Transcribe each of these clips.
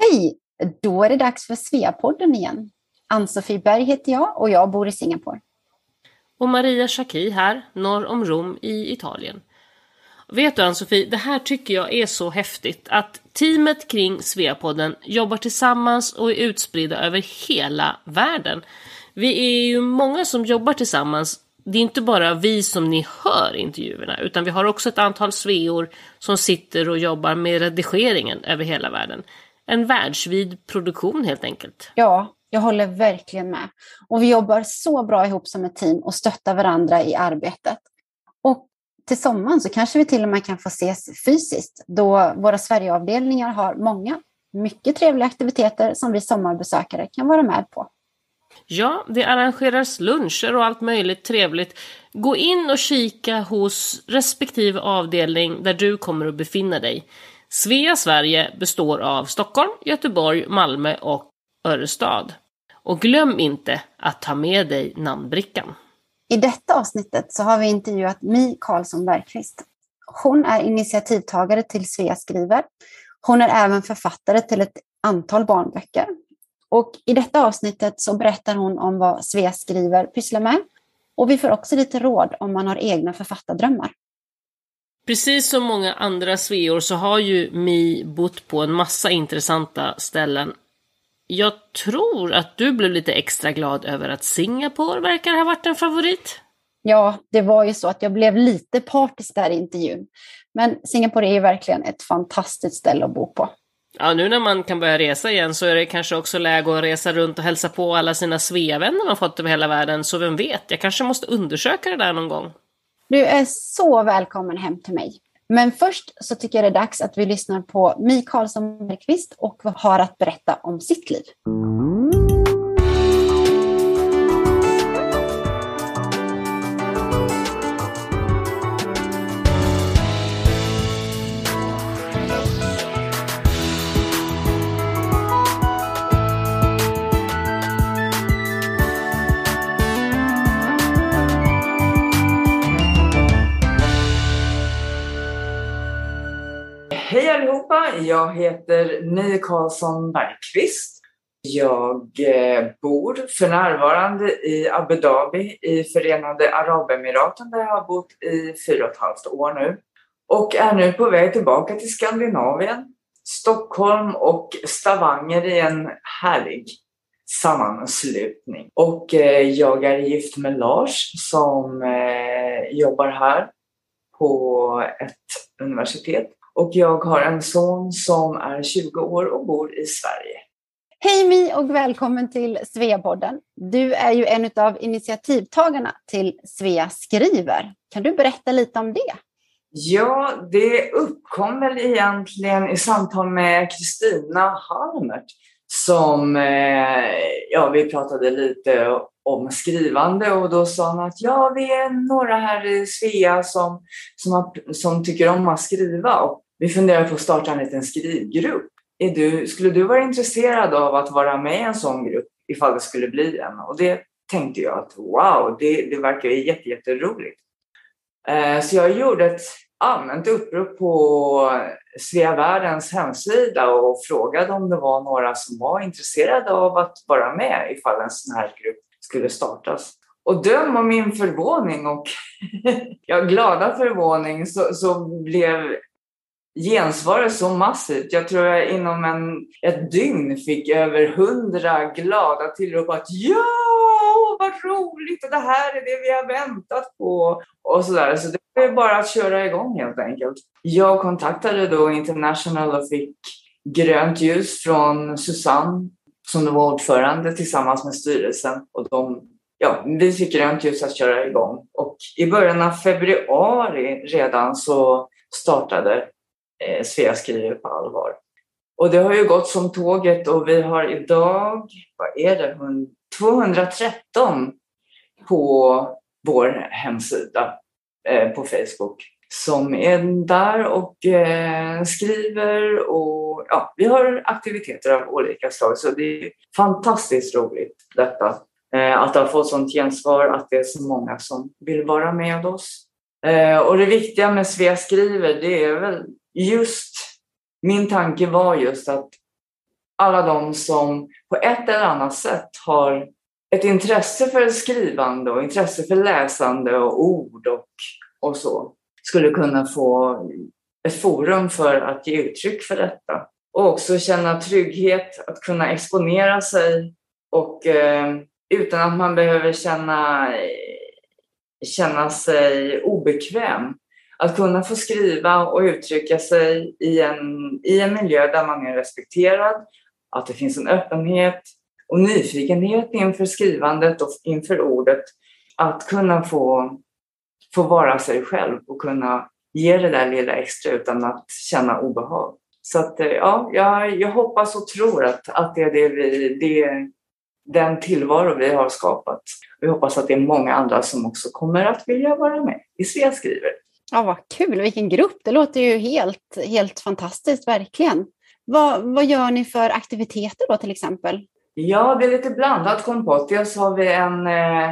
Hej! Då är det dags för Sveapodden igen. Ann-Sofie Berg heter jag och jag bor i Singapore. Och Maria Schacki här, norr om Rom i Italien. Vet du Ann-Sofie, det här tycker jag är så häftigt att teamet kring Sveapodden jobbar tillsammans och är utspridda över hela världen. Vi är ju många som jobbar tillsammans. Det är inte bara vi som ni hör intervjuerna, utan vi har också ett antal sveor som sitter och jobbar med redigeringen över hela världen. En världsvid produktion helt enkelt. Ja, jag håller verkligen med. Och vi jobbar så bra ihop som ett team och stöttar varandra i arbetet. Och till sommaren så kanske vi till och med kan få ses fysiskt då våra Sverigeavdelningar har många mycket trevliga aktiviteter som vi sommarbesökare kan vara med på. Ja, det arrangeras luncher och allt möjligt trevligt. Gå in och kika hos respektive avdelning där du kommer att befinna dig. Svea Sverige består av Stockholm, Göteborg, Malmö och Örestad. Och glöm inte att ta med dig namnbrickan. I detta avsnittet så har vi intervjuat Mi Karlsson Bergqvist. Hon är initiativtagare till Svea skriver. Hon är även författare till ett antal barnböcker. Och I detta avsnittet så berättar hon om vad Svea skriver pysslar med. Och vi får också lite råd om man har egna författardrömmar. Precis som många andra sveor så har ju Mi bott på en massa intressanta ställen. Jag tror att du blev lite extra glad över att Singapore verkar ha varit en favorit. Ja, det var ju så att jag blev lite partisk där i intervjun. Men Singapore är ju verkligen ett fantastiskt ställe att bo på. Ja, nu när man kan börja resa igen så är det kanske också läge att resa runt och hälsa på alla sina Svea-vänner man fått över hela världen. Så vem vet, jag kanske måste undersöka det där någon gång. Du är så välkommen hem till mig. Men först så tycker jag det är dags att vi lyssnar på Mi Karlsson Bergqvist och vad har att berätta om sitt liv. Allihopa! Jag heter Mi Karlsson Bergqvist. Jag eh, bor för närvarande i Abu Dhabi i Förenade Arabemiraten där jag har bott i fyra och ett halvt år nu. Och är nu på väg tillbaka till Skandinavien, Stockholm och Stavanger i en härlig sammanslutning. Och eh, jag är gift med Lars som eh, jobbar här på ett universitet och jag har en son som är 20 år och bor i Sverige. Hej Mi och välkommen till Sveapodden. Du är ju en av initiativtagarna till Svea skriver. Kan du berätta lite om det? Ja, det uppkom väl egentligen i samtal med Kristina Halmert som, eh, ja vi pratade lite om skrivande och då sa han att ja, vi är några här i Svea som, som, har, som tycker om att skriva och vi funderar på att starta en liten skrivgrupp. Är du, skulle du vara intresserad av att vara med i en sån grupp ifall det skulle bli en? Och det tänkte jag att wow, det, det verkar ju jätteroligt. Eh, så jag gjorde ett allmänt upprop på Svea Världens hemsida och frågade om det var några som var intresserade av att vara med ifall en sån här grupp skulle startas. Och döm om min förvåning och ja, glada förvåning så, så blev gensvaret så massivt. Jag tror jag inom en, ett dygn fick över hundra glada tillrop att ja, vad roligt och det här är det vi har väntat på och sådär. Så det är bara att köra igång helt enkelt. Jag kontaktade då International och fick grönt ljus från Susanne som då var ordförande tillsammans med styrelsen och de ja, vi fick grönt ljus att köra igång. Och i början av februari redan så startade eh, Svea skriver på allvar. Och det har ju gått som tåget och vi har idag, vad är det, 213 på vår hemsida eh, på Facebook som är där och eh, skriver och ja, vi har aktiviteter av olika slag så det är fantastiskt roligt detta. Eh, att ha fått sånt gensvar, att det är så många som vill vara med oss. Eh, och det viktiga med Svea skriver det är väl just min tanke var just att alla de som på ett eller annat sätt har ett intresse för skrivande och intresse för läsande och ord och, och så skulle kunna få ett forum för att ge uttryck för detta. Och också känna trygghet att kunna exponera sig och eh, utan att man behöver känna, känna sig obekväm. Att kunna få skriva och uttrycka sig i en, i en miljö där man är respekterad, att det finns en öppenhet och nyfikenhet inför skrivandet och inför ordet. Att kunna få, få vara sig själv och kunna ge det där lilla extra utan att känna obehag. Så att, eh, ja, jag, jag hoppas och tror att, att det är det vi, det, den tillvaro vi har skapat. Vi hoppas att det är många andra som också kommer att vilja vara med i Svea skriver. Ja, vad kul, vilken grupp! Det låter ju helt, helt fantastiskt, verkligen. Vad, vad gör ni för aktiviteter då till exempel? Ja, det är lite blandat kompott. Dels har vi en, eh,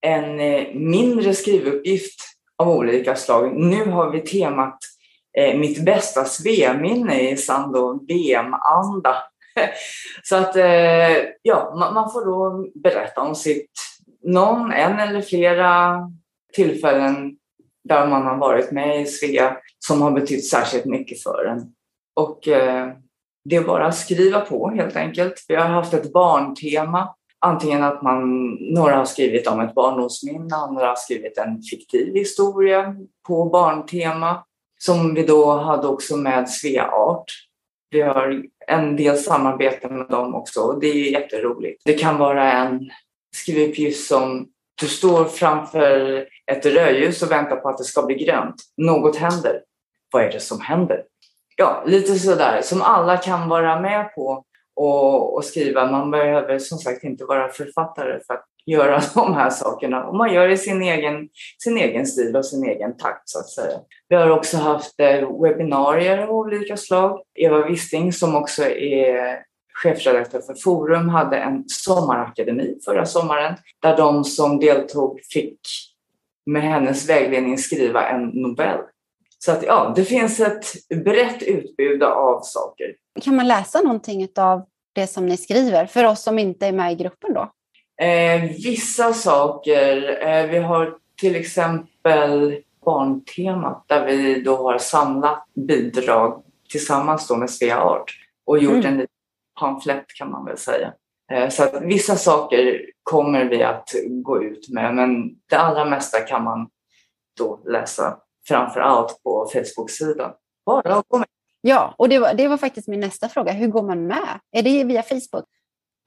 en eh, mindre skrivuppgift av olika slag. Nu har vi temat eh, Mitt bästa Svea-minne i sann VM-anda. Så att eh, ja, man får då berätta om sitt, någon, en eller flera tillfällen där man har varit med i Svea som har betytt särskilt mycket för en. Och eh, det är bara att skriva på helt enkelt. Vi har haft ett barntema. Antingen att man, några har skrivit om ett barndomsminne, andra har skrivit en fiktiv historia på barntema som vi då hade också med Svea Art. Vi har en del samarbete med dem också och det är jätteroligt. Det kan vara en skrivuppgift som du står framför ett rödljus och väntar på att det ska bli grönt. Något händer. Vad är det som händer? ja, lite sådär som alla kan vara med på och, och, skriva. Man behöver som sagt inte vara författare för att göra de här sakerna. Och man gör det i sin egen, sin egen stil och sin egen takt så att säga. Vi har också haft eh, webbinarier av olika slag. Eva Wisting som också är chefredaktör för Forum hade en sommarakademi förra sommaren där de som deltog fick med hennes vägledning skriva en novell så att ja, det finns ett brett utbud av saker. Kan man läsa någonting av det som ni skriver för oss som inte är med i gruppen då? Eh, vissa saker. Eh, vi har till exempel barntemat där vi då har samlat bidrag tillsammans då med Svea Art och gjort mm. en liten pamflett kan man väl säga. Eh, så att vissa saker kommer vi att gå ut med men det allra mesta kan man då läsa framför allt på Facebook-sidan. Bara att gå med. Ja, och det var, det var faktiskt min nästa fråga. Hur går man med? Är det via Facebook?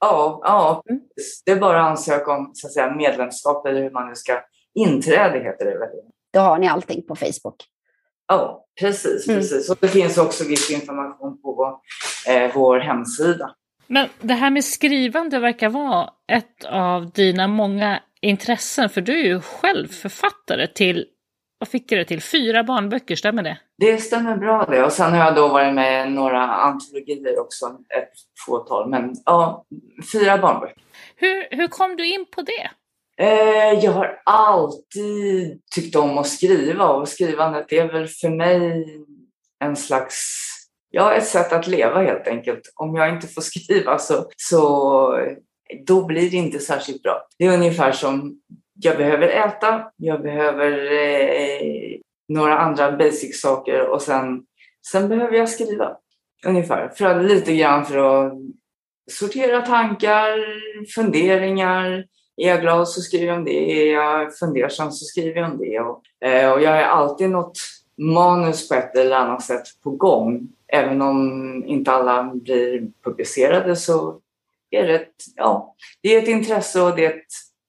Ja, ja mm. det är bara att ansöka om så att säga, medlemskap eller hur man nu ska inträde heter det väl. Då har ni allting på Facebook? Ja, precis. Mm. precis. Och det finns också viss information på eh, vår hemsida. Men det här med skrivande verkar vara ett av dina många intressen, för du är ju själv författare till vad fick du det till? Fyra barnböcker, stämmer det? Det stämmer bra det. Och sen har jag då varit med i några antologier också, ett fåtal. Men ja, fyra barnböcker. Hur, hur kom du in på det? Eh, jag har alltid tyckt om att skriva och skrivandet är väl för mig en slags, ja ett sätt att leva helt enkelt. Om jag inte får skriva så, så då blir det inte särskilt bra. Det är ungefär som jag behöver äta, jag behöver eh, några andra basic saker och sen, sen behöver jag skriva. Ungefär. För att, lite grann för att sortera tankar, funderingar. Är jag glad så skriver jag om det. Är jag fundersam så skriver jag om det. Och, eh, och jag har alltid något manus på ett eller annat sätt på gång. Även om inte alla blir publicerade så är det ett, ja, det är ett intresse och det är ett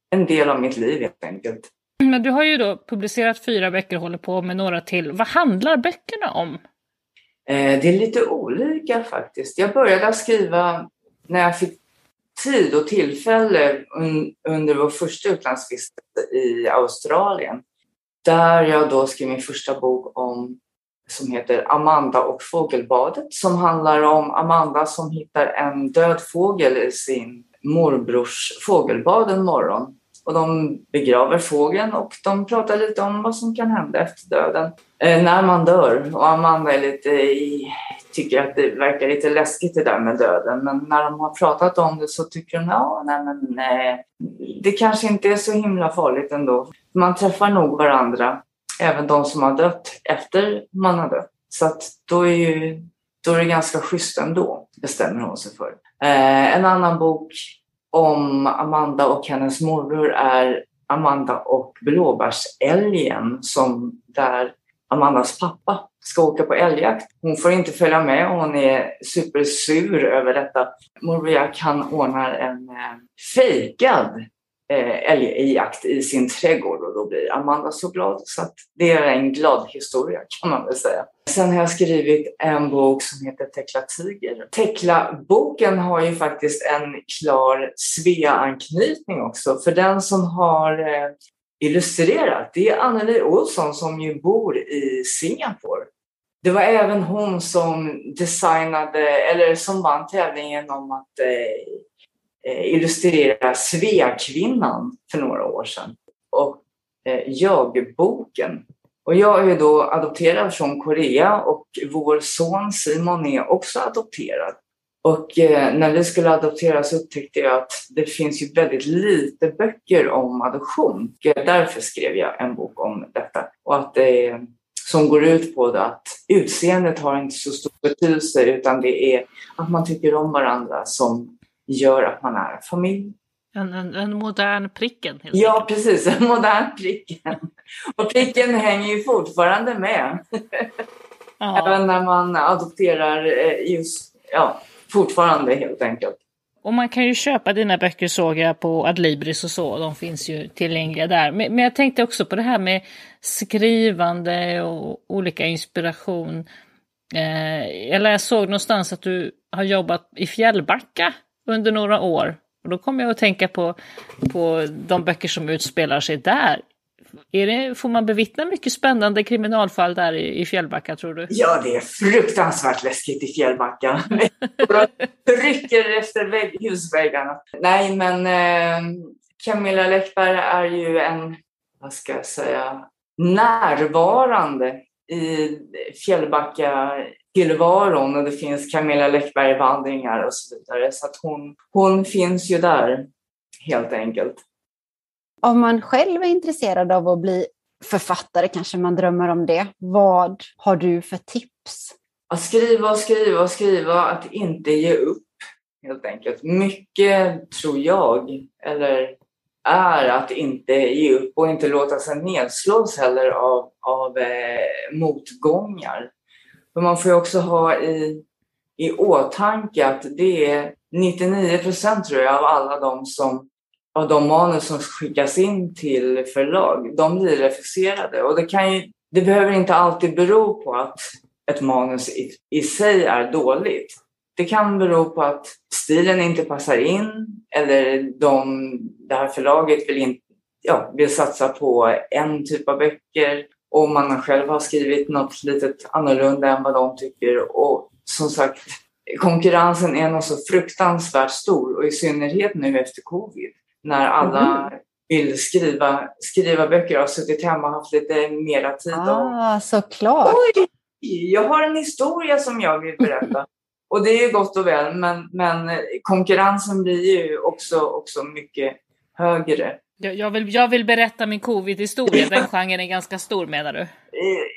en del av mitt liv helt enkelt. Men du har ju då publicerat fyra böcker och håller på med några till. Vad handlar böckerna om? Eh, det är lite olika faktiskt. Jag började skriva när jag fick tid och tillfälle under vår första utlandsvistelse i Australien. Där jag då skrev min första bok om som heter Amanda och fågelbadet som handlar om Amanda som hittar en död fågel i sin morbrors fågelbad en morgon och de begraver fågeln och de pratar lite om vad som kan hända efter döden. Eh, när man dör. Och Amanda är lite eh, i, tycker att det verkar lite läskigt det där med döden. Men när de har pratat om det så tycker de ja, nej, men nej, det kanske inte är så himla farligt ändå. Man träffar nog varandra, även de som har dött efter man har dött. Så att då är, ju, då är det ganska schysst ändå, bestämmer hon sig för. Eh, en annan bok om Amanda och hennes morbror är Amanda och blåbärsälgen som där Amandas pappa ska åka på älgjakt. Hon får inte följa med och hon är supersur över detta. Morbror Jack han ordnar en eh, fejkad eh, älgjakt i sin trädgård och då blir Amanda så glad. Så att det är en glad historia kan man väl säga. Sen har jag skrivit en bok som heter Tekla Tiger. Tekla-boken har ju faktiskt en klar Svea-anknytning också. För den som har eh, illustrerat, det är Anneli Olsson som ju bor i Singapore. Det var även hon som designade, eller som vann tävlingen om att eh, eh illustrera Sveakvinnan för några år sedan och eh, Jag-boken. Och jag är då adopterad från Korea och vår son Simon är också adopterad. Och eh, när vi skulle adoptera så upptäckte jag att det finns ju väldigt lite böcker om adoption. Därför skrev jag en bok om detta. Och att det som går ut på att utseendet har inte så stor betydelse utan det är att man tycker om varandra som gör att man är familj. En, en, en modern pricken helt Ja, enkelt. precis. En modern pricken. Och pricken hänger ju fortfarande med. Ja. Även när man adopterar eh, just, ja, fortfarande helt enkelt. Och man kan ju köpa dina böcker såg jag på Adlibris och så, de finns ju tillgängliga där. Men, men jag tänkte också på det här med skrivande och olika inspiration. Eh, eller jag såg någonstans att du har jobbat i Fjällbacka under några år. Och då kom jag att tänka på, på de böcker som utspelar sig där. Är det, får man bevittna mycket spännande kriminalfall där i, i Fjällbacka tror du? Ja, det är fruktansvärt läskigt i Fjällbacka. rycker efter vägg, husväggarna. Nej, men eh, Camilla Läckberg är ju en, vad ska jag säga, närvarande i Fjällbacka tillvaron och det finns Camilla Läckberg-vandringar och så vidare. Så att hon, hon finns ju där helt enkelt. Om man själv är intresserad av att bli författare, kanske man drömmer om det. Vad har du för tips? Att skriva och skriva och skriva, att inte ge upp helt enkelt. Mycket tror jag, eller är att inte ge upp och inte låta sig nedslås heller av, av eh, motgångar. Men man får ju också ha i, i åtanke att det är 99 procent tror jag av alla de som av de manus som skickas in till förlag, de blir refuserade. Och det, kan ju, det behöver inte alltid bero på att ett manus i, i sig är dåligt. Det kan bero på att stilen inte passar in eller de, det här förlaget vill, in, ja, vill satsa på en typ av böcker och man själv har skrivit något litet annorlunda än vad de tycker. Och som sagt, konkurrensen är nog så fruktansvärt stor och i synnerhet nu efter covid när alla mm. vill skriva, skriva böcker och har suttit hemma och haft lite mera tid. Ah, och, såklart! Oj, jag har en historia som jag vill berätta. och det är gott och väl, men, men konkurrensen blir ju också, också mycket högre. Jag vill, jag vill berätta min covid-historia, den genren är ganska stor menar du?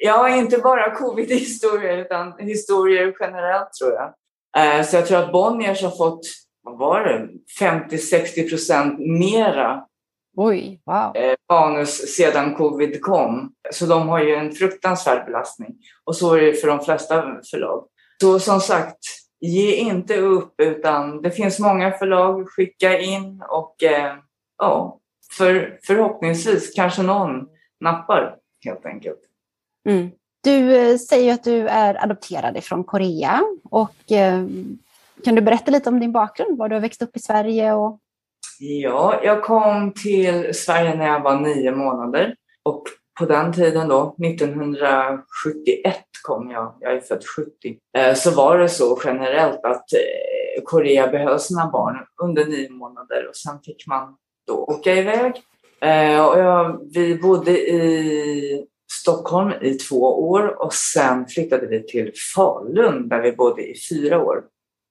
Ja, inte bara covid-historia utan historier generellt tror jag. Eh, så jag tror att Bonniers har fått, vad var det, 50-60 procent mera Oj, wow. Eh, manus sedan covid kom. Så de har ju en fruktansvärd belastning. Och så är det för de flesta förlag. Så som sagt, ge inte upp utan det finns många förlag, skicka in och eh, ja, för, förhoppningsvis kanske någon nappar helt enkelt. Mm. Du eh, säger att du är adopterad från Korea och eh, kan du berätta lite om din bakgrund, var du har växt upp i Sverige? Och... Ja, jag kom till Sverige när jag var nio månader och på den tiden då, 1971 kom jag, jag är född 70, eh, så var det så generellt att eh, Korea behöll sina barn under nio månader och sen fick man då åka iväg. Eh, och jag, vi bodde i Stockholm i två år och sen flyttade vi till Falun där vi bodde i fyra år.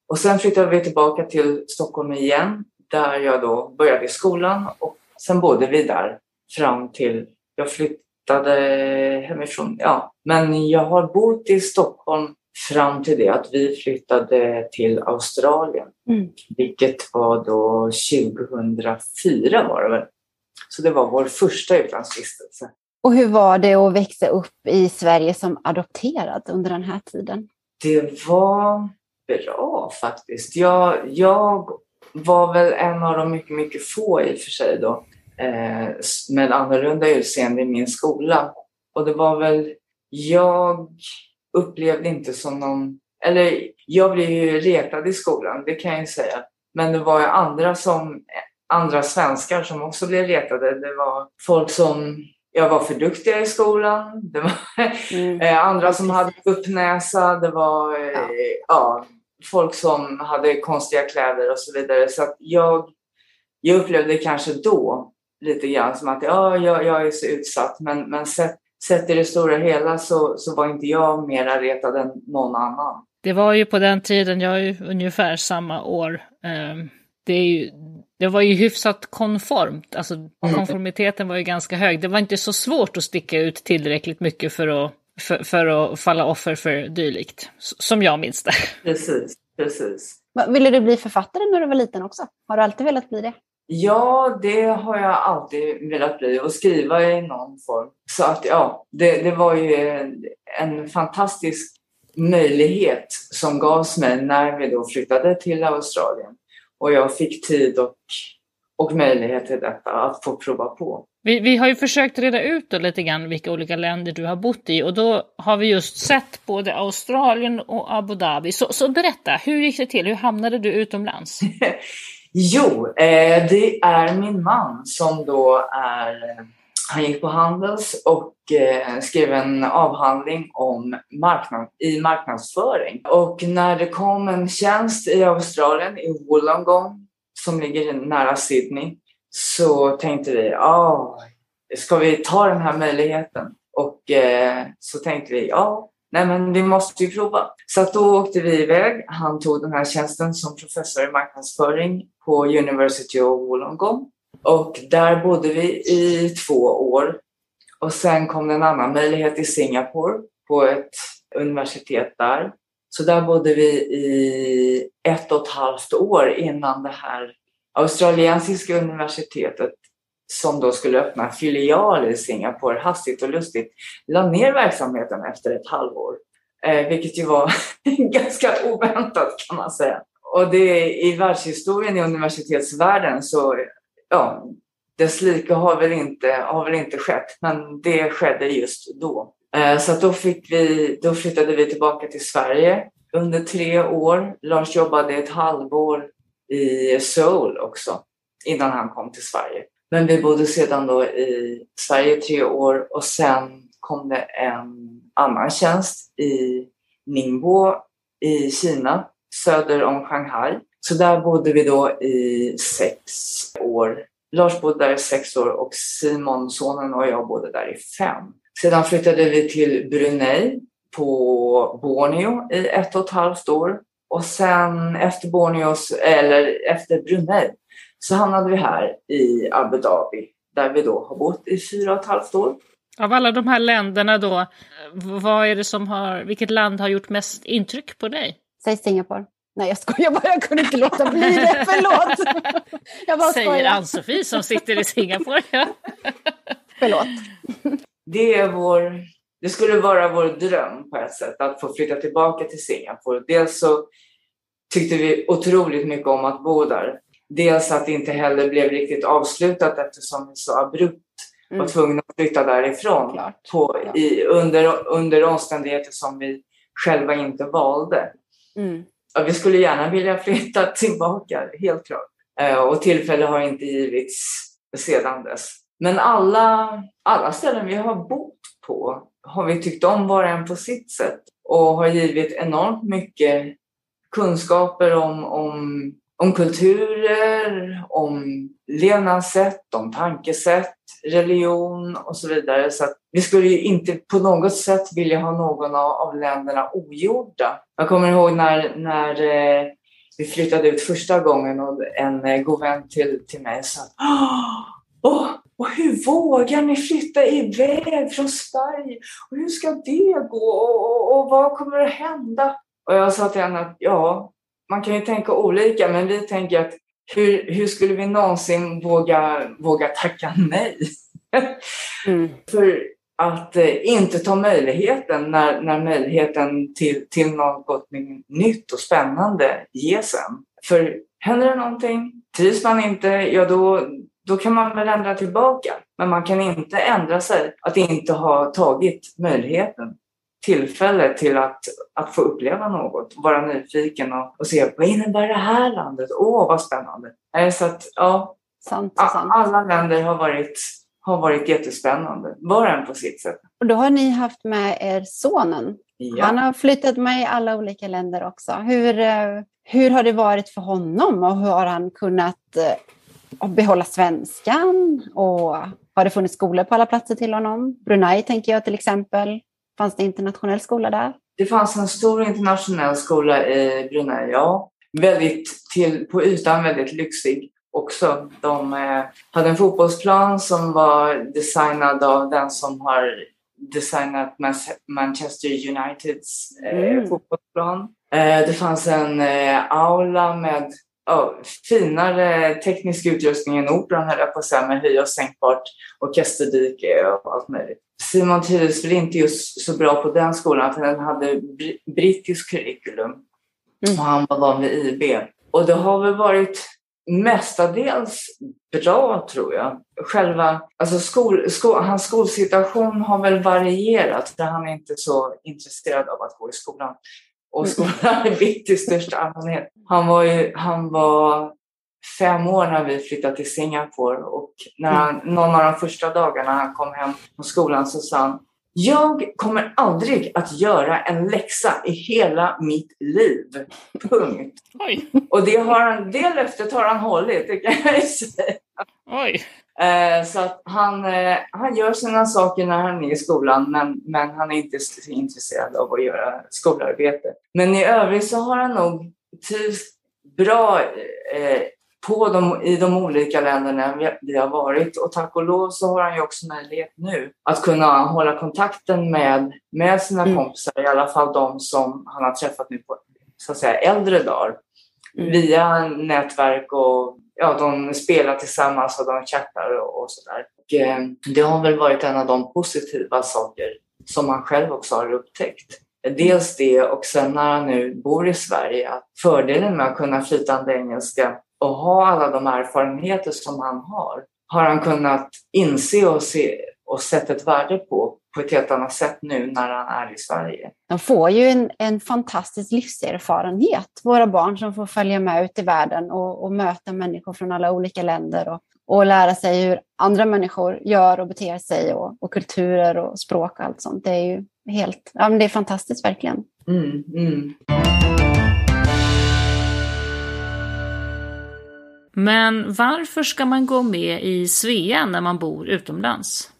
Och sen flyttade vi tillbaka till Stockholm igen där jag då började i skolan och sen bodde vi där fram till jag flyttade hemifrån. Ja, men jag har bott i Stockholm fram till det att vi flyttade till Australien. Mm. Vilket var då 2004 var det väl. Så det var vår första utlandsvistelse. Och hur var det att växa upp i Sverige som adopterad under den här tiden? Det var bra faktiskt. Jag, jag var väl en av de mycket, mycket få i och för sig då eh, med annorlunda utseende i min skola. Och det var väl, jag upplevde inte som någon, eller jag blev ju retad i skolan, det kan jag ju säga. Men det var ju andra som, andra svenskar som också blev retade. Det var folk som jag var för duktiga i skolan. Det var mm. Eh, andra som hade upp näsa. Det var ja. Eh, ja. Folk som hade konstiga kläder och så vidare. Så jag, jag upplevde kanske då lite grann som att ja, jag, jag är så utsatt. Men, men sett, sett i det stora hela så, så var inte jag mera retad än någon annan. Det var ju på den tiden, jag är ju ungefär samma år. Ehm, det, ju, det var ju hyfsat konformt, alltså mm. konformiteten var ju ganska hög. Det var inte så svårt att sticka ut tillräckligt mycket för att, för, för att falla offer för dylikt, som jag minns det. Precis, precis. Ville du bli författare när du var liten också? Har du alltid velat bli det? Ja, det har jag alltid velat bli och skriva i någon form. Så att ja, det, det var ju en fantastisk möjlighet som gavs mig när vi då flyttade till Australien. Och jag fick tid och, och möjlighet till detta, att få prova på. Vi, vi har ju försökt reda ut då lite grann vilka olika länder du har bott i och då har vi just sett både Australien och Abu Dhabi. Så, så berätta, hur gick det till? Hur hamnade du utomlands? Jo, eh, det är min man som då är han gick på Handels och eh, skrev en avhandling om marknad, i marknadsföring. Och när det kom en tjänst i Australien, i Wollongong, som ligger nära Sydney, så tänkte vi, ja ska vi ta den här möjligheten? Och eh, så tänkte vi, ja, nej men vi måste ju prova. Så att då åkte vi iväg. Han tog den här tjänsten som professor i marknadsföring på University of Wollongong. Och där bodde vi i två år. Och sen kom det en annan möjlighet i Singapore på ett universitet där. Så där bodde vi i ett och ett halvt år innan det här australiensiska universitetet som då skulle öppna filial i Singapore hastigt och lustigt la ner verksamheten efter ett halvår. Eh, vilket ju var ganska oväntat kan man säga. Och det, i världshistorien i universitetsvärlden så, ja, dess like har väl, inte, har väl inte skett, men det skedde just då. Eh, så då, fick vi, då flyttade vi tillbaka till Sverige under tre år. Lars jobbade ett halvår i Seoul också innan han kom till Sverige. Men vi bodde sedan då i Sverige tre år och sen kom det en annan tjänst i Ningbo i Kina, söder om Shanghai. Så där bodde vi då i sex år. Lars bodde där i sex år och Simon, sonen och jag bodde där i fem. Sedan flyttade vi till Brunei på Borneo i ett och ett halvt år. Och sen efter Borneos, eller efter Brunei, så hamnade vi här i Abu Dhabi där vi då har bott i fyra och ett halvt år. Av alla de här länderna då, vad är det som har, vilket land har gjort mest intryck på dig? Säg Singapore. Nej jag skojar bara, jag kunde inte låta bli det, förlåt! Jag bara Säger Ann-Sofie som sitter i Singapore. Ja. förlåt. Det är vår, det skulle vara vår dröm på ett sätt att få flytta tillbaka till Singapore. Dels så tyckte vi otroligt mycket om att bo där. Dels att det inte heller blev riktigt avslutat eftersom vi så abrupt mm. var tvungna att flytta därifrån klart, på. I, under, under omständigheter som vi själva inte valde. Mm. Vi skulle gärna vilja flytta tillbaka, helt klart. Eh, och tillfälle har inte givits sedan dess. Men alla, alla ställen vi har bott på har vi tyckt om var och en på sitt sätt och har givit enormt mycket kunskaper om, om om kulturer, om levnadssätt, om tankesätt, religion och så vidare. Så vi skulle ju inte på något sätt vilja ha någon av länderna ogjorda. Jag kommer ihåg när, när eh, vi flyttade ut första gången och en eh, god vän till, till mig sa Åh, och hur vågar ni flytta iväg från Sverige? Och hur ska det gå? Och, och, och vad kommer att hända? Och jag sa till henne att ja, man kan ju tänka olika, men vi tänker att hur, hur skulle vi någonsin våga, våga tacka nej? Mm. För att eh, inte ta möjligheten när, när möjligheten till, till något nytt och spännande ges en. För händer det någonting, trivs man inte, ja då, då kan man väl ändra tillbaka. Men man kan inte ändra sig att inte ha tagit möjligheten tillfälle till att, att få uppleva något, vara nyfiken och, och se vad innebär det här landet? Åh, vad spännande! Så att, ja, sant, sant. alla länder har varit, har varit jättespännande, var och en på sitt sätt. Och då har ni haft med er sonen. Ja. Han har flyttat med i alla olika länder också. Hur, eh, hur har det varit för honom och hur har han kunnat eh, behålla svenskan? Och har det funnits skolor på alla platser till honom? Brunei tänker jag till exempel. Fanns det internationell skola där? Det fanns en stor internationell skola i Brunei, ja. Väldigt till, på ytan väldigt lyxig också. De eh, hade en fotbollsplan som var designad av den som har designat Manchester Uniteds eh, mm. fotbollsplan. Eh, det fanns en eh, aula med oh, finare teknisk utrustning än Operan höll jag på att säga med höj och sänkbart orkesterdike och allt möjligt. Simon trivdes väl inte just så bra på den skolan för den hade brittisk curriculum mm. och han var van vid IB. Och det har väl varit mestadels bra tror jag. Själva, alltså skol, skol, hans skolsituation har väl varierat för han är inte så intresserad av att gå i skolan. Och mm. skolan är vitt i största allmänhet. Han var, ju, han var fem år när vi flyttade till Singapore och när han, mm. någon av de första dagarna han kom hem från skolan så sa han jag kommer aldrig att göra en läxa i hela mitt liv. Punkt. Oj. Och det, har han, det löftet har han hållit, det kan jag säga. Oj. Eh, så att han, eh, han gör sina saker när han är i skolan men, men han är inte intresserad av att göra skolarbete. Men i övrigt så har han nog trivts bra eh, på de, i de olika länderna vi har varit. Och tack och lov så har han ju också möjlighet nu att kunna hålla kontakten med, med sina mm. kompisar, i alla fall de som han har träffat nu på så att säga, äldre dagar. Mm. Via nätverk och ja, de spelar tillsammans och de chattar och, och sådär. Eh, det har väl varit en av de positiva saker som han själv också har upptäckt. Dels det och sen när han nu bor i Sverige, att fördelen med att kunna flytande engelska och ha alla de erfarenheter som han har, har han kunnat inse och, se, och sett ett värde på på ett helt annat sätt nu när han är i Sverige. De får ju en, en fantastisk livserfarenhet, våra barn som får följa med ut i världen och, och möta människor från alla olika länder och, och lära sig hur andra människor gör och beter sig och, och kulturer och språk och allt sånt. Det är ju helt, ja men det är fantastiskt verkligen. Mm, mm. Men varför ska man gå med i Svea när man bor utomlands?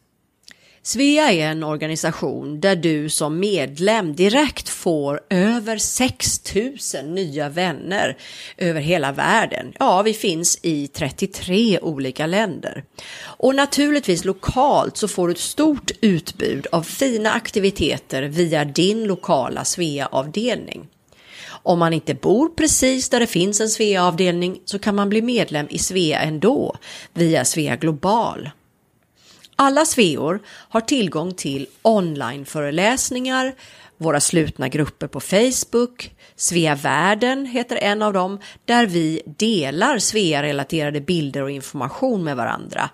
Svea är en organisation där du som medlem direkt får över 6000 nya vänner över hela världen. Ja, vi finns i 33 olika länder. Och naturligtvis lokalt så får du ett stort utbud av fina aktiviteter via din lokala Svea-avdelning. Om man inte bor precis där det finns en Svea-avdelning så kan man bli medlem i Svea ändå via Svea Global. Alla Sveor har tillgång till onlineföreläsningar, våra slutna grupper på Facebook, Svea Världen heter en av dem, där vi delar Svea-relaterade bilder och information med varandra.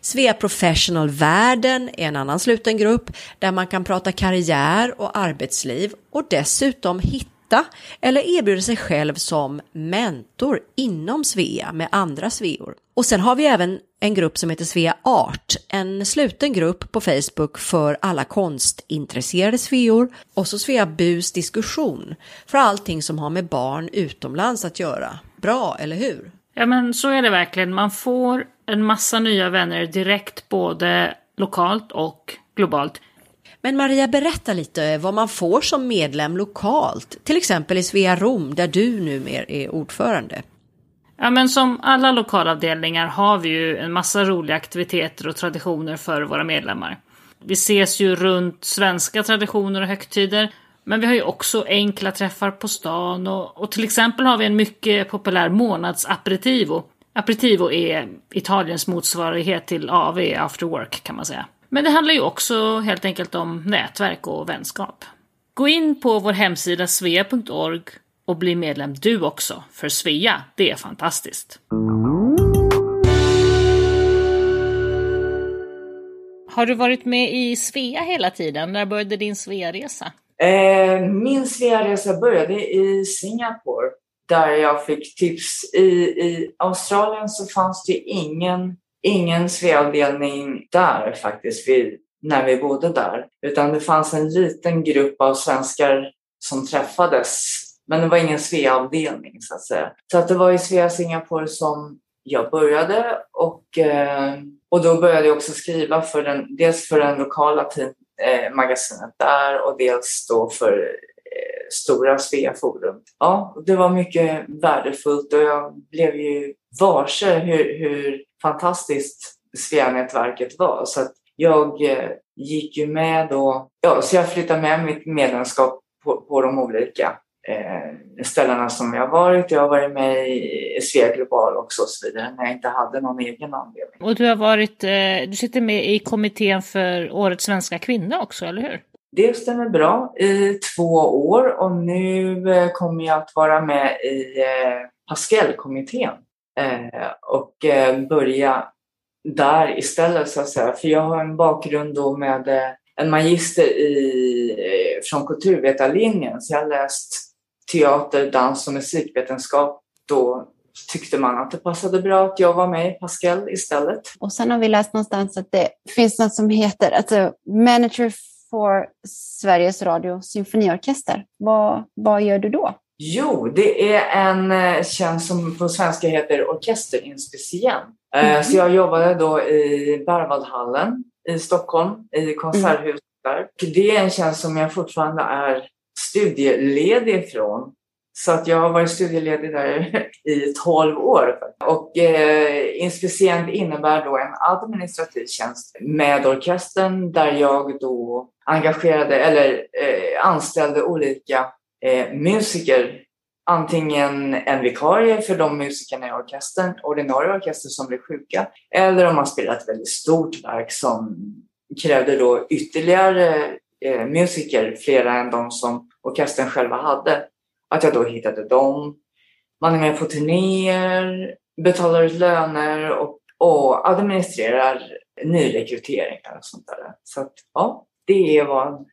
Svea Professional Världen är en annan sluten grupp där man kan prata karriär och arbetsliv och dessutom hitta stötta eller erbjuder sig själv som mentor inom Svea med andra Sveor. Och sen har vi även en grupp som heter Svea Art, en sluten grupp på Facebook för alla konstintresserade Sveor och så Svea Bus diskussion för allting som har med barn utomlands att göra. bra, eller hur? Ja men så är det verkligen. Man får en massa nya vänner direkt både lokalt och globalt. Men Maria, berätta lite vad man får som medlem lokalt, till exempel i Svea Rom där du numera är ordförande. Ja men som alla lokalavdelningar har vi ju en massa roliga aktiviteter och traditioner för våra medlemmar. Vi ses ju runt svenska traditioner och högtider. Men vi har ju också enkla träffar på stan och, och till exempel har vi en mycket populär månadsaperitivo. Aperitivo är Italiens motsvarighet till AV, after work kan man säga. Men det handlar ju också helt enkelt om nätverk och vänskap. Gå in på vår hemsida svea.org och bli medlem du också, för Svea, det är fantastiskt. Har du varit med i Svea hela tiden? När började din Svea-resa? Eh, min Svea-resa började i Singapore där jag fick tips. I, I Australien så fanns det ingen, ingen Svea-avdelning där faktiskt vi, när vi bodde där. Utan det fanns en liten grupp av svenskar som träffades. Men det var ingen Svea-avdelning så att säga. Så att det var i Svea Singapore som jag började och, eh, och då började jag också skriva för den, dels för den lokala tid, eh, magasinet där och dels då för eh, stora Svea Forum. Ja, det var mycket värdefullt och jag blev ju varse hur, hur fantastiskt Svea-nätverket var. Så jag eh, gick ju med då, ja, så jag flyttade med mitt medlemskap på, på de olika eh, ställena som jag varit. Jag har varit med i Svea Global också och så vidare när jag inte hade någon egen anledning. Och du har varit, eh, du sitter med i kommittén för Årets svenska kvinna också, eller hur? Det stämmer bra i två år och nu eh, kommer jag att vara med i eh, Pascal-kommittén Eh, och eh, börja där istället så att säga. För jag har en bakgrund då med eh, en magister i, från kulturvetarlinjen så jag har läst teater, dans och musikvetenskap, då tyckte man att det passade bra att jag var med i Pascal istället. Och sen har vi läst någonstans att det finns något som heter alltså, Manager for Sveriges Radio Symfoniorkester. Vad, vad gör du då? Jo, det är en eh, tjänst som på svenska heter orkesterinspisient. Mm. Så jag jobbade då i Berwaldhallen i Stockholm, i konserthuset där. Det är en tjänst som jag fortfarande är studieledig ifrån. Så att jag har varit studieledig där i 12 år. Och eh, inspicient innebär då en administrativ tjänst med orkestern där jag då engagerade eller eh, anställde olika eh, musiker. Antingen en vikarie för de musikerna i orkestern, ordinarie orkester som blir sjuka, eller om man spelar ett väldigt stort verk som krävde då ytterligare eh, musiker, flera än de som orkestern själva hade. Att jag då hittade dem. Man är med på turnéer, betalar ut löner och, och administrerar nyrekryteringar och sånt där. Så att, ja, det är vad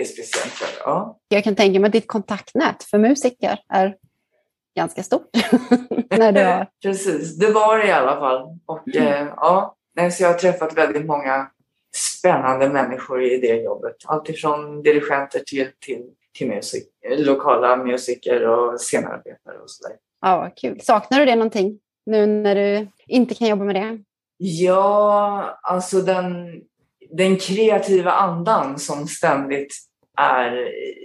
är speciellt. Ja. Jag kan tänka mig att ditt kontaktnät för musiker är ganska stort. när du har... Precis, det var det i alla fall. Och mm. eh, ja, så jag har träffat väldigt många spännande människor i det jobbet. Alltifrån dirigenter till, till, till musik, lokala musiker och scenarbetare och sådär. Ja, vad kul. Saknar du det någonting nu när du inte kan jobba med det? Ja, alltså den, den kreativa andan som ständigt är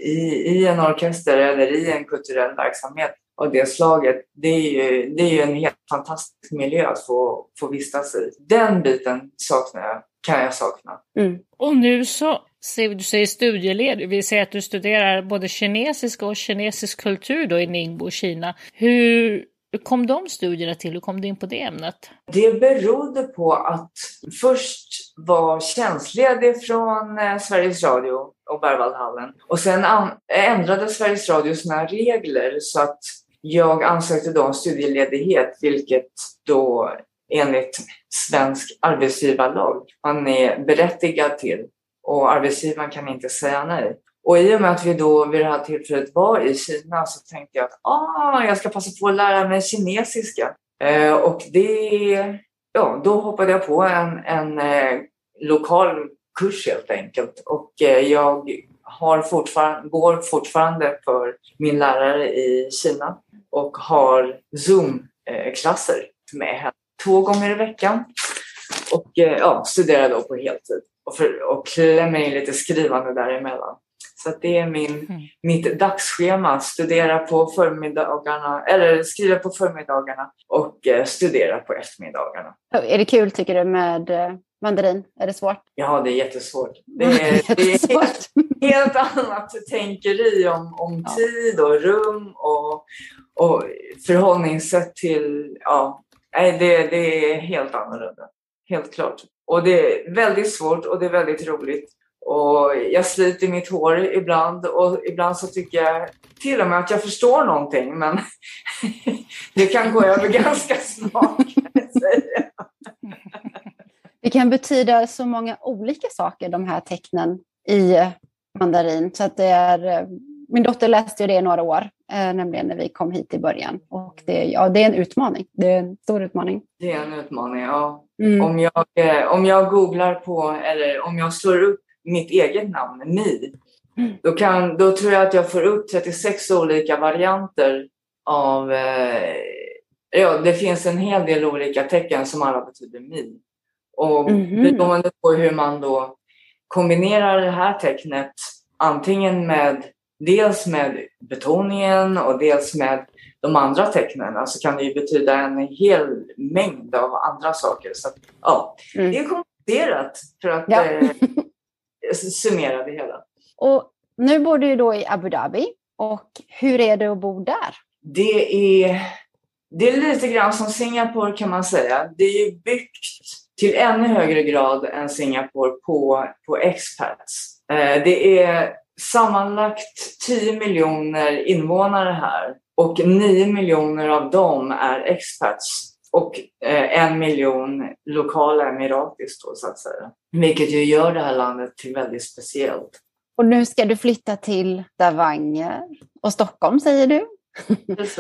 i, i en orkester eller i en kulturell verksamhet av det slaget, det är ju, det är ju en helt fantastisk miljö att få, få vistas i. Den biten saknar jag kan jag sakna. Mm. Och nu så, du säger studieled, vi säger att du studerar både kinesisk och kinesisk kultur då i Ningbo, Kina. Hur hur kom de studierna till? Hur kom du in på det ämnet? Det berodde på att först var tjänstledig från eh, Sveriges Radio och Berwaldhallen och sen ändrade Sveriges Radio sina regler så att jag ansökte då om studieledighet, vilket då enligt svensk arbetsgivarlag man är berättigad till och arbetsgivaren kan inte säga nej. Och i och med att vi då vid det här tillfället var i Kina så tänkte jag att ah, jag ska passa på att lära mig kinesiska. Eh, och det, ja, då hoppade jag på en, en eh, lokal kurs helt enkelt. Och eh, jag har fortfarande, går fortfarande för min lärare i Kina och har Zoom-klasser med henne två gånger i veckan. Och eh, ja, studerar då på heltid och, för, och klämmer in lite skrivande däremellan. Så att det är min, mm. mitt dagsschema. Studera på förmiddagarna, eller skriva på förmiddagarna och eh, studera på eftermiddagarna. Är det kul tycker du med eh, mandarin? Är det svårt? Ja, det är jättesvårt. Det är, det är helt, helt annat tänkeri om, om ja. tid och rum och, och förhållningssätt till... Ja, det, det är helt annorlunda. Helt klart. Och det är väldigt svårt och det är väldigt roligt. Och jag sliter mitt hår ibland och ibland så tycker jag till och med att jag förstår någonting men det kan gå över ganska snart. Det kan betyda så många olika saker de här tecknen i mandarin så att det är min dotter läste ju det i några år, eh, nämligen när vi kom hit i början. Och det, ja, det är en utmaning. Det är en stor utmaning. Det är en utmaning, ja. Mm. Om, jag, eh, om jag googlar på, eller om jag slår upp mitt eget namn, Mi, mm. då, kan, då tror jag att jag får upp 36 olika varianter av... Eh, ja, det finns en hel del olika tecken som alla betyder Mi. Och mm. beroende på hur man då kombinerar det här tecknet antingen med dels med betoningen och dels med de andra tecknen så kan det ju betyda en hel mängd av andra saker. Så att, ja, mm. Det är komplicerat för att ja. eh, summera det hela. Och nu bor du då i Abu Dhabi och hur är det att bo där? Det är, det är lite grann som Singapore kan man säga. Det är byggt till ännu högre grad än Singapore på, på expats. Eh, det är sammanlagt 10 miljoner invånare här och 9 miljoner av dem är expats och eh, en miljon lokala emiratis då så att säga. Vilket ju gör det här landet till väldigt speciellt. Och nu ska du flytta till Stavanger och Stockholm säger du.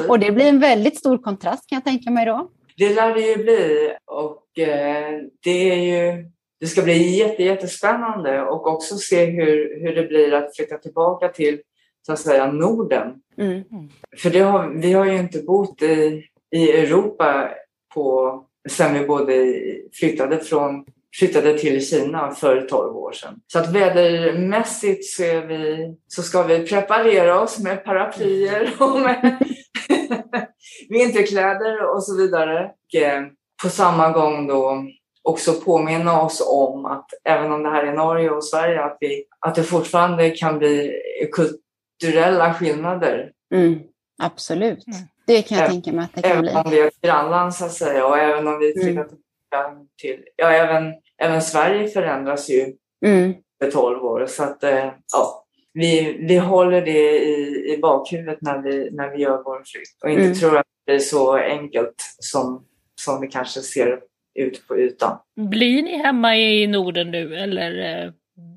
och det blir en väldigt stor kontrast kan jag tänka mig då. Det lär det ju bli och eh, det är ju det ska bli jätte, jättespännande och också se hur, hur det blir att flytta tillbaka till så att säga Norden. Mm. För det har, vi har ju inte bott i, i Europa på, sen vi både flyttade, från, flyttade till Kina för 12 år sedan. Så att vädermässigt så, är vi, så ska vi preparera oss med paraplyer och med vinterkläder och så vidare. Och, eh, på samma gång då också påminna oss om att även om det här är Norge och Sverige, att, vi, att det fortfarande kan bli kulturella skillnader. Mm, absolut. Mm. Det kan jag även, tänka mig att det kan även bli. Även om vi är ett grannland så att säga och även om vi flyttar mm. till... Ja, även, även Sverige förändras ju mm. för 12 år. Så att, eh, ja, vi, vi håller det i, i bakhuvudet när vi, när vi gör vår flytt och inte mm. tror att det är så enkelt som, som det kanske ser ut på ytan. Blir ni hemma i Norden nu eller eh,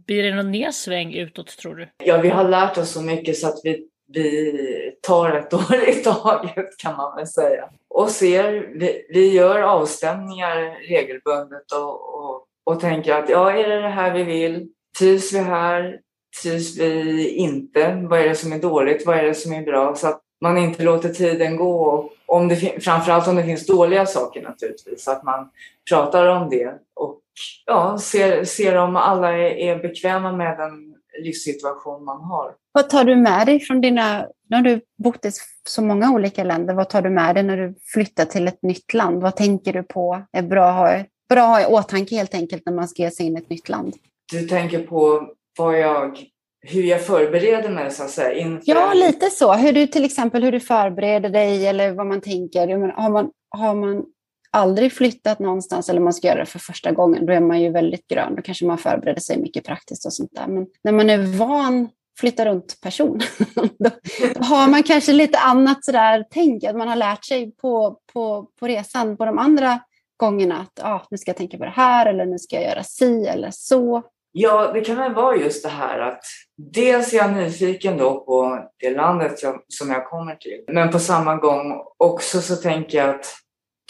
blir det någon nedsväng utåt tror du? Ja, vi har lärt oss så mycket så att vi, vi tar ett år i taget kan man väl säga. Och ser, vi, vi gör avstämningar regelbundet och, och, och tänker att ja, är det det här vi vill? Trivs vi här? Trivs vi inte? Vad är det som är dåligt? Vad är det som är bra? Så att man inte låter tiden gå. Om det, framförallt om det finns dåliga saker naturligtvis, att man pratar om det och ja, ser, ser om alla är, är bekväma med den livssituation man har. Vad tar du med dig från dina, när du bott i så många olika länder, vad tar du med dig när du flyttar till ett nytt land? Vad tänker du på är bra att ha, bra att ha i åtanke helt enkelt när man ska ge sig in i ett nytt land? Du tänker på vad jag hur jag förbereder mig så att säga. Inför... Ja, lite så. Hur du till exempel hur du förbereder dig eller vad man tänker. Har man, har man aldrig flyttat någonstans eller man ska göra det för första gången, då är man ju väldigt grön. Då kanske man förbereder sig mycket praktiskt och sånt där. Men när man är van flytta runt person, då, då, har man kanske lite annat sådär tänk, att man har lärt sig på, på, på resan på de andra gångerna att ah, nu ska jag tänka på det här eller nu ska jag göra si eller så. Ja, det kan väl vara just det här att dels är jag nyfiken då på det landet jag, som jag kommer till. Men på samma gång också så tänker jag att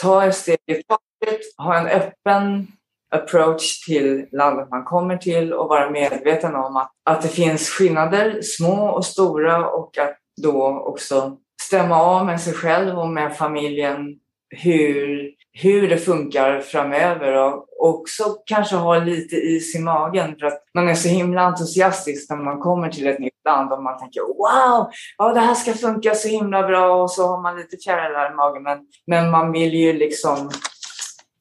ta ett steg i taget, ha en öppen approach till landet man kommer till och vara medveten om att, att det finns skillnader, små och stora och att då också stämma av med sig själv och med familjen hur, hur det funkar framöver och också kanske ha lite is i magen för att man är så himla entusiastisk när man kommer till ett nytt land och man tänker wow, ja, det här ska funka så himla bra. Och så har man lite fjärilar i magen men, men man vill ju liksom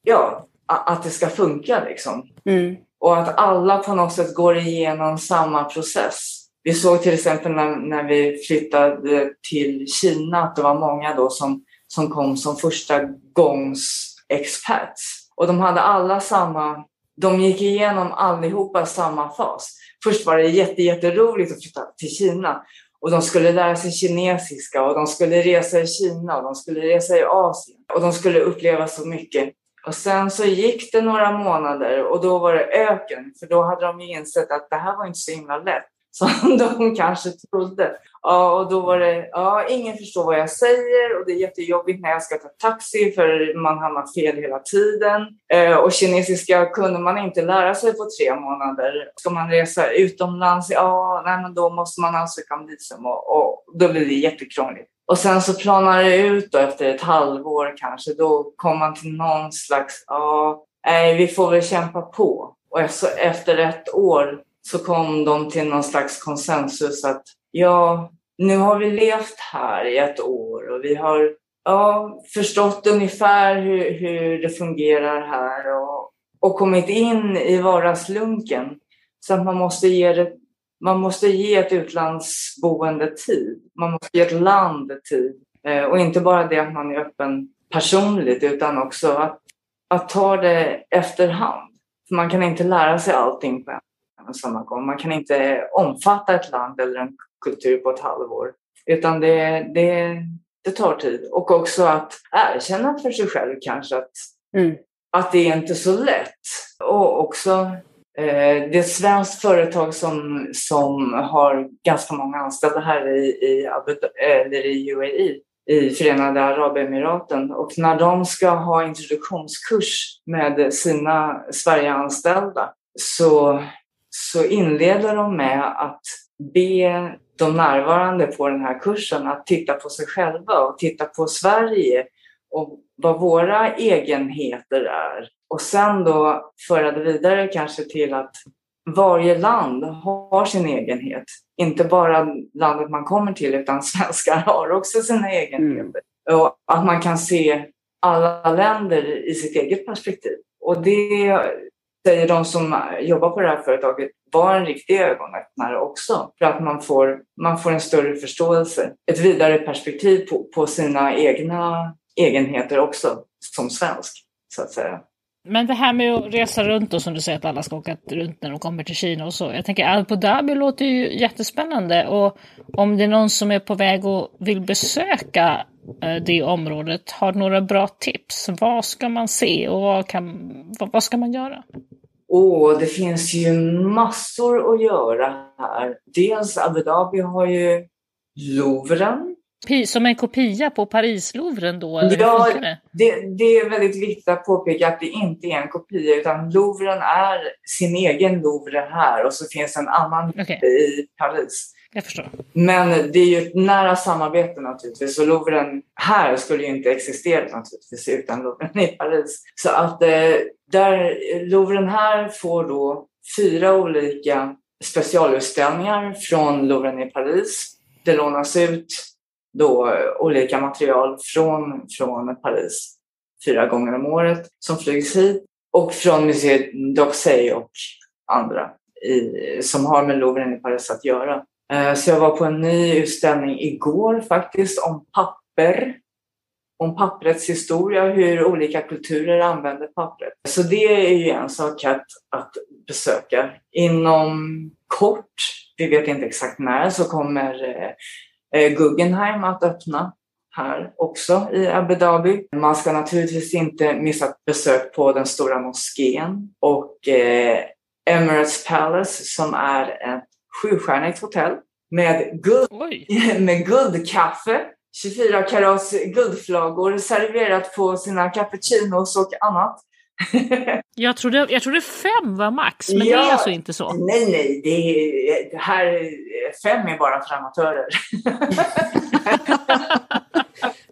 ja, att det ska funka liksom. Mm. Och att alla på något sätt går igenom samma process. Vi såg till exempel när, när vi flyttade till Kina att det var många då som, som kom som första gångs expats. Och de hade alla samma, de gick igenom allihopa samma fas. Först var det jätte, jätteroligt att flytta till Kina och de skulle lära sig kinesiska och de skulle resa i Kina och de skulle resa i Asien och de skulle uppleva så mycket. Och sen så gick det några månader och då var det öken för då hade de insett att det här var inte så himla lätt som de kanske trodde. Ja, och då var det, ja, ingen förstår vad jag säger och det är jättejobbigt när jag ska ta taxi för man hamnar fel hela tiden. Eh, och kinesiska kunde man inte lära sig på tre månader. Ska man resa utomlands, ja, nej, men då måste man ansöka om visum och, och då blir det jättekrångligt. Och sen så planar det ut då efter ett halvår kanske, då kommer man till någon slags, ja, nej, vi får väl kämpa på. Och efter ett år så kom de till någon slags konsensus att ja, nu har vi levt här i ett år och vi har ja, förstått ungefär hur, hur det fungerar här och, och kommit in i vardagslunken. Så att man måste ge det, man måste ge ett utlandsboende tid. Man måste ge ett land tid. Eh, och inte bara det att man är öppen personligt utan också att, att ta det efterhand. För man kan inte lära sig allting på en samma gång. Man kan inte omfatta ett land eller en kultur på ett halvår. Utan det, det, det tar tid. Och också att erkänna för sig själv kanske att, mm. att det är inte så lätt. Och också Eh, det är ett svenskt företag som, som har ganska många anställda här i, i, eller i UAE i Förenade Arabemiraten och när de ska ha introduktionskurs med sina Sverigeanställda så så inleder de med att be de närvarande på den här kursen att titta på sig själva och titta på Sverige och vad våra egenheter är. Och sen då föra det vidare kanske till att varje land har sin egenhet. Inte bara landet man kommer till utan svenskar har också sina egenheter. Mm. Och att man kan se alla länder i sitt eget perspektiv. Och det säger de som jobbar på det här företaget, var en riktig ögonöppnare också. För att man får, man får en större förståelse, ett vidare perspektiv på, på sina egna egenheter också som svensk, så att säga. Men det här med att resa runt och som du säger att alla ska åka runt när de kommer till Kina och så. Jag tänker Abu Dhabi låter ju jättespännande och om det är någon som är på väg och vill besöka eh, det området, har några bra tips? Vad ska man se och vad, kan, vad ska man göra? Åh, det finns ju massor att göra här. Dels Abu Dhabi har ju Louvren. Som en kopia på Paris-Louvren då? Eller ja, det, det, är väldigt viktigt att påpeka att det inte är en kopia utan Louvren är sin egen Louvre här och så finns en annan okay. i Paris. Jag förstår. Men det är ju ett nära samarbete naturligtvis och Louvren här skulle ju inte existera naturligtvis utan Louvren i Paris. Så att eh, där Louvren här får då fyra olika specialutställningar från Louvren i Paris. Det lånas ut då eh, olika material från, från Paris fyra gånger om året som flygs hit och från Museet d'Orsay och andra i, som har med Louvren i Paris att göra. Eh, så jag var på en ny utställning igår faktiskt om papper. Om papprets historia, hur olika kulturer använder pappret. Så det är ju en sak att, att besöka. Inom kort, vi vet inte exakt när, så kommer eh, Guggenheim att öppna här också i Abu Dhabi. Man ska naturligtvis inte missa ett besök på den stora moskén och eh, Emirates Palace som är ett sjustjärnigt hotell med, guld, med guldkaffe, 24 karats guldflagor serverat på sina cappuccinos och annat. jag, trodde, jag trodde fem var max, men ja, det är alltså inte så? Nej, nej, det, är, det här fem är bara för amatörer.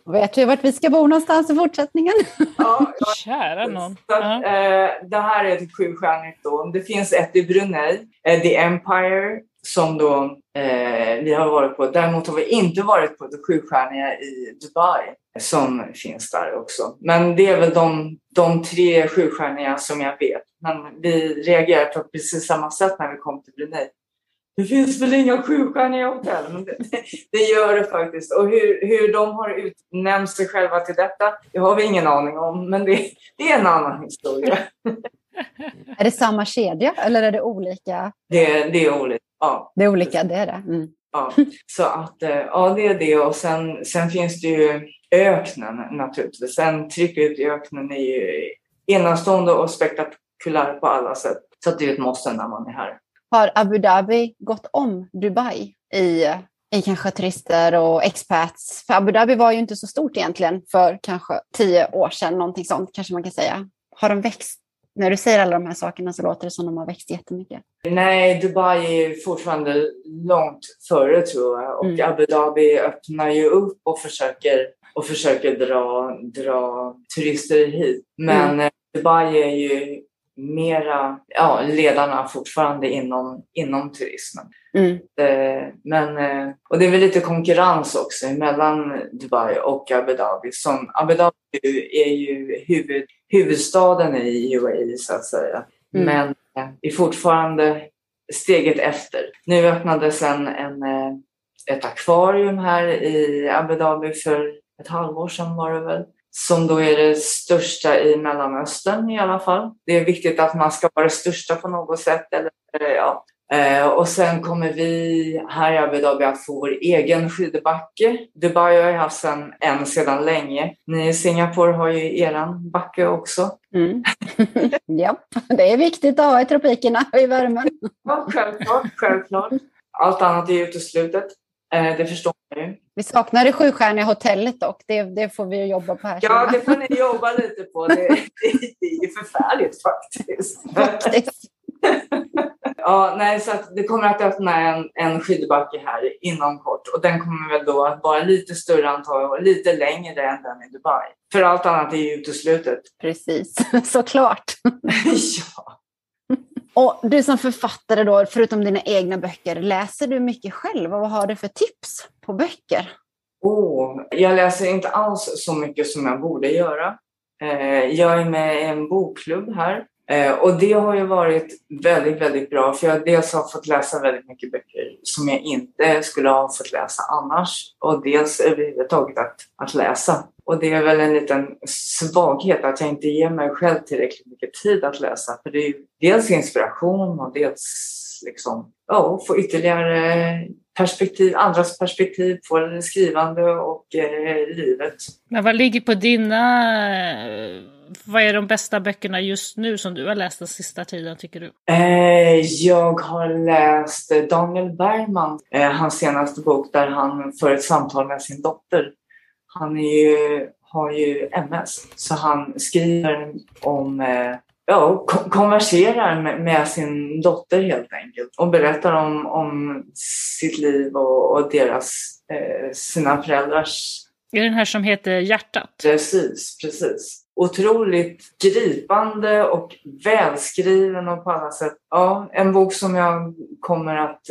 Vet du vart vi ska bo någonstans i fortsättningen? Ja, Kära någon. Så att, Ja. eh, det här är ett sjustjärnigt då. Det finns ett i Brunei, eh, The Empire, som då eh, vi har varit på. Däremot har vi inte varit på det sjustjärniga i Dubai som finns där också. Men det är väl de, de tre sjustjärniga som jag vet. Men vi reagerar på precis samma sätt när vi kom till Brunei. Det finns väl inga sjustjärniga hotell? Men det, det gör det faktiskt. Och hur, hur de har utnämnt sig själva till detta, det har vi ingen aning om. Men det, det är en annan historia. Är det samma kedja eller är det olika? Det, det är olika. Ja, Det är olika, det är det. Mm. ja. Så att, eh, ja, det är det. Och sen, sen finns det ju öknen naturligtvis. En tripp ut i öknen är ju enastående och spektakulär på alla sätt. Så det är ett måste när man är här. Har Abu Dhabi gått om Dubai i, i kanske turister och expats? För Abu Dhabi var ju inte så stort egentligen för kanske tio år sedan, någonting sånt kanske man kan säga. Har de växt? När du säger alla de här sakerna så låter det som de har växt jättemycket. Nej, Dubai är fortfarande långt före tror jag. Och Mm. Abu Dhabi öppnar ju upp och försöker, och försöker dra, dra turister hit. Men eh, Dubai är ju mera ja, ledarna fortfarande inom, inom turismen. Mm. Eh, Men, eh, och det är väl lite konkurrens också mellan Dubai och Abu Dhabi. Som Abu Dhabi är ju huvud, huvudstaden i UAE så att säga. Mm. Men eh, är fortfarande steget efter. Nu öppnades en, en, eh, ett akvarium här i Abu Dhabi för ett halvår sedan var det väl. Som då är det största i Mellanöstern i alla fall. Det är viktigt att man ska vara det största på något sätt. Eller, eh, ja. Eh, och sen kommer vi här i Abu Dhabi att få vår egen skidbacke. Dubai har ju haft sen, en sedan länge. Ni i Singapore har ju eran backe också. Mm. ja, det är viktigt att ha i tropikerna och i värmen. Ja, självklart, självklart. Allt annat är uteslutet. Eh, det förstår man ju. Vi saknar det sjustjärniga hotellet dock. Det, det får vi jobba på här. Ja, det får ni jobba lite på. Det, det, det är förfärligt faktiskt. Faktiskt. Ja, nej, så det kommer att öppna en, en skidbacke här inom kort och den kommer väl då att vara lite större antagligen och lite längre än den i Dubai. För allt annat är ju uteslutet. Precis, såklart. ja. Och du som författare då, förutom dina egna böcker, läser du mycket själv och vad har du för tips på böcker? Oh, jag läser inte alls så mycket som jag borde göra. Eh, jag är med i en bokklubb här Eh, och det har ju varit väldigt, väldigt bra för jag dels har fått läsa väldigt mycket böcker som jag inte skulle ha fått läsa annars och dels överhuvudtaget att, att läsa. Och det är väl en liten svaghet att jag inte ger mig själv tillräckligt mycket tid att läsa för det är ju dels inspiration och dels liksom, ja, få ytterligare perspektiv, andras perspektiv på skrivande och eh, livet. Men vad ligger på dina... Vad är de bästa böckerna just nu som du har läst den sista tiden tycker du? Eh, jag har läst eh, Daniel Bergman, eh, hans senaste bok där han för ett samtal med sin dotter. Han är ju, har ju MS, så han skriver om eh, Ja, kon- konverserar med, med sin dotter helt enkelt och berättar om, om sitt liv och, och deras, eh, sina föräldrars Är det den här som heter Hjärtat? Precis, precis. Otroligt gripande och välskriven och på alla sätt. Ja, en bok som jag kommer att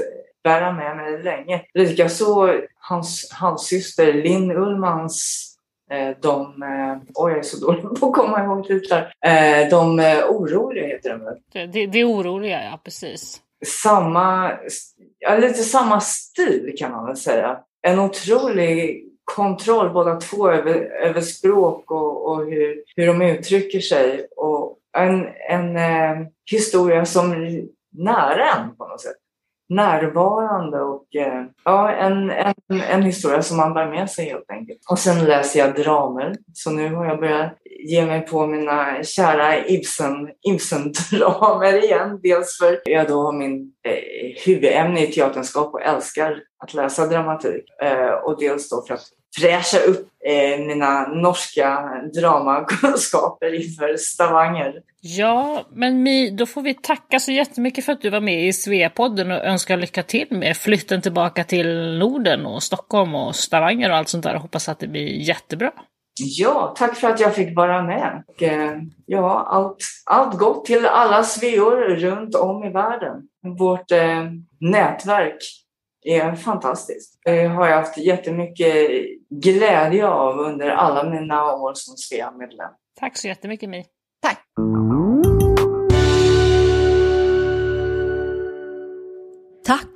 bära med mig länge. Likaså hans halvsyster Linn Ullmans eh, de, eh, oj jag är så dålig på att komma ihåg titlar. Eh, de oroliga heter de väl? Det, det, det är oroliga, ja precis. samma, ja, lite samma stil kan man väl säga. En otrolig kontroll båda två över, över språk och, och hur, hur de uttrycker sig. Och en, en eh, historia som är nära en på något sätt. Närvarande och eh, ja, en, en, en historia som man bär med sig helt enkelt. Och sen läser jag dramer. Så nu har jag börjat ge mig på mina kära Ibsen, Ibsen-dramer igen. Dels för att jag då har min eh, huvudämne i teaterskap och älskar att läsa dramatik. Eh, och dels då för att fräscha upp eh, mina norska dramakunskaper inför Stavanger. Ja, men Mi, då får vi tacka så jättemycket för att du var med i Sveapodden och önska lycka till med flytten tillbaka till Norden och Stockholm och Stavanger och allt sånt där hoppas att det blir jättebra. Ja, tack för att jag fick vara med. Och, eh, ja, allt, allt gott till alla sveor runt om i världen. Vårt eh, nätverk är fantastiskt. Det har jag haft jättemycket glädje av under alla mina år som Svea-medlem. Tack så jättemycket Mi.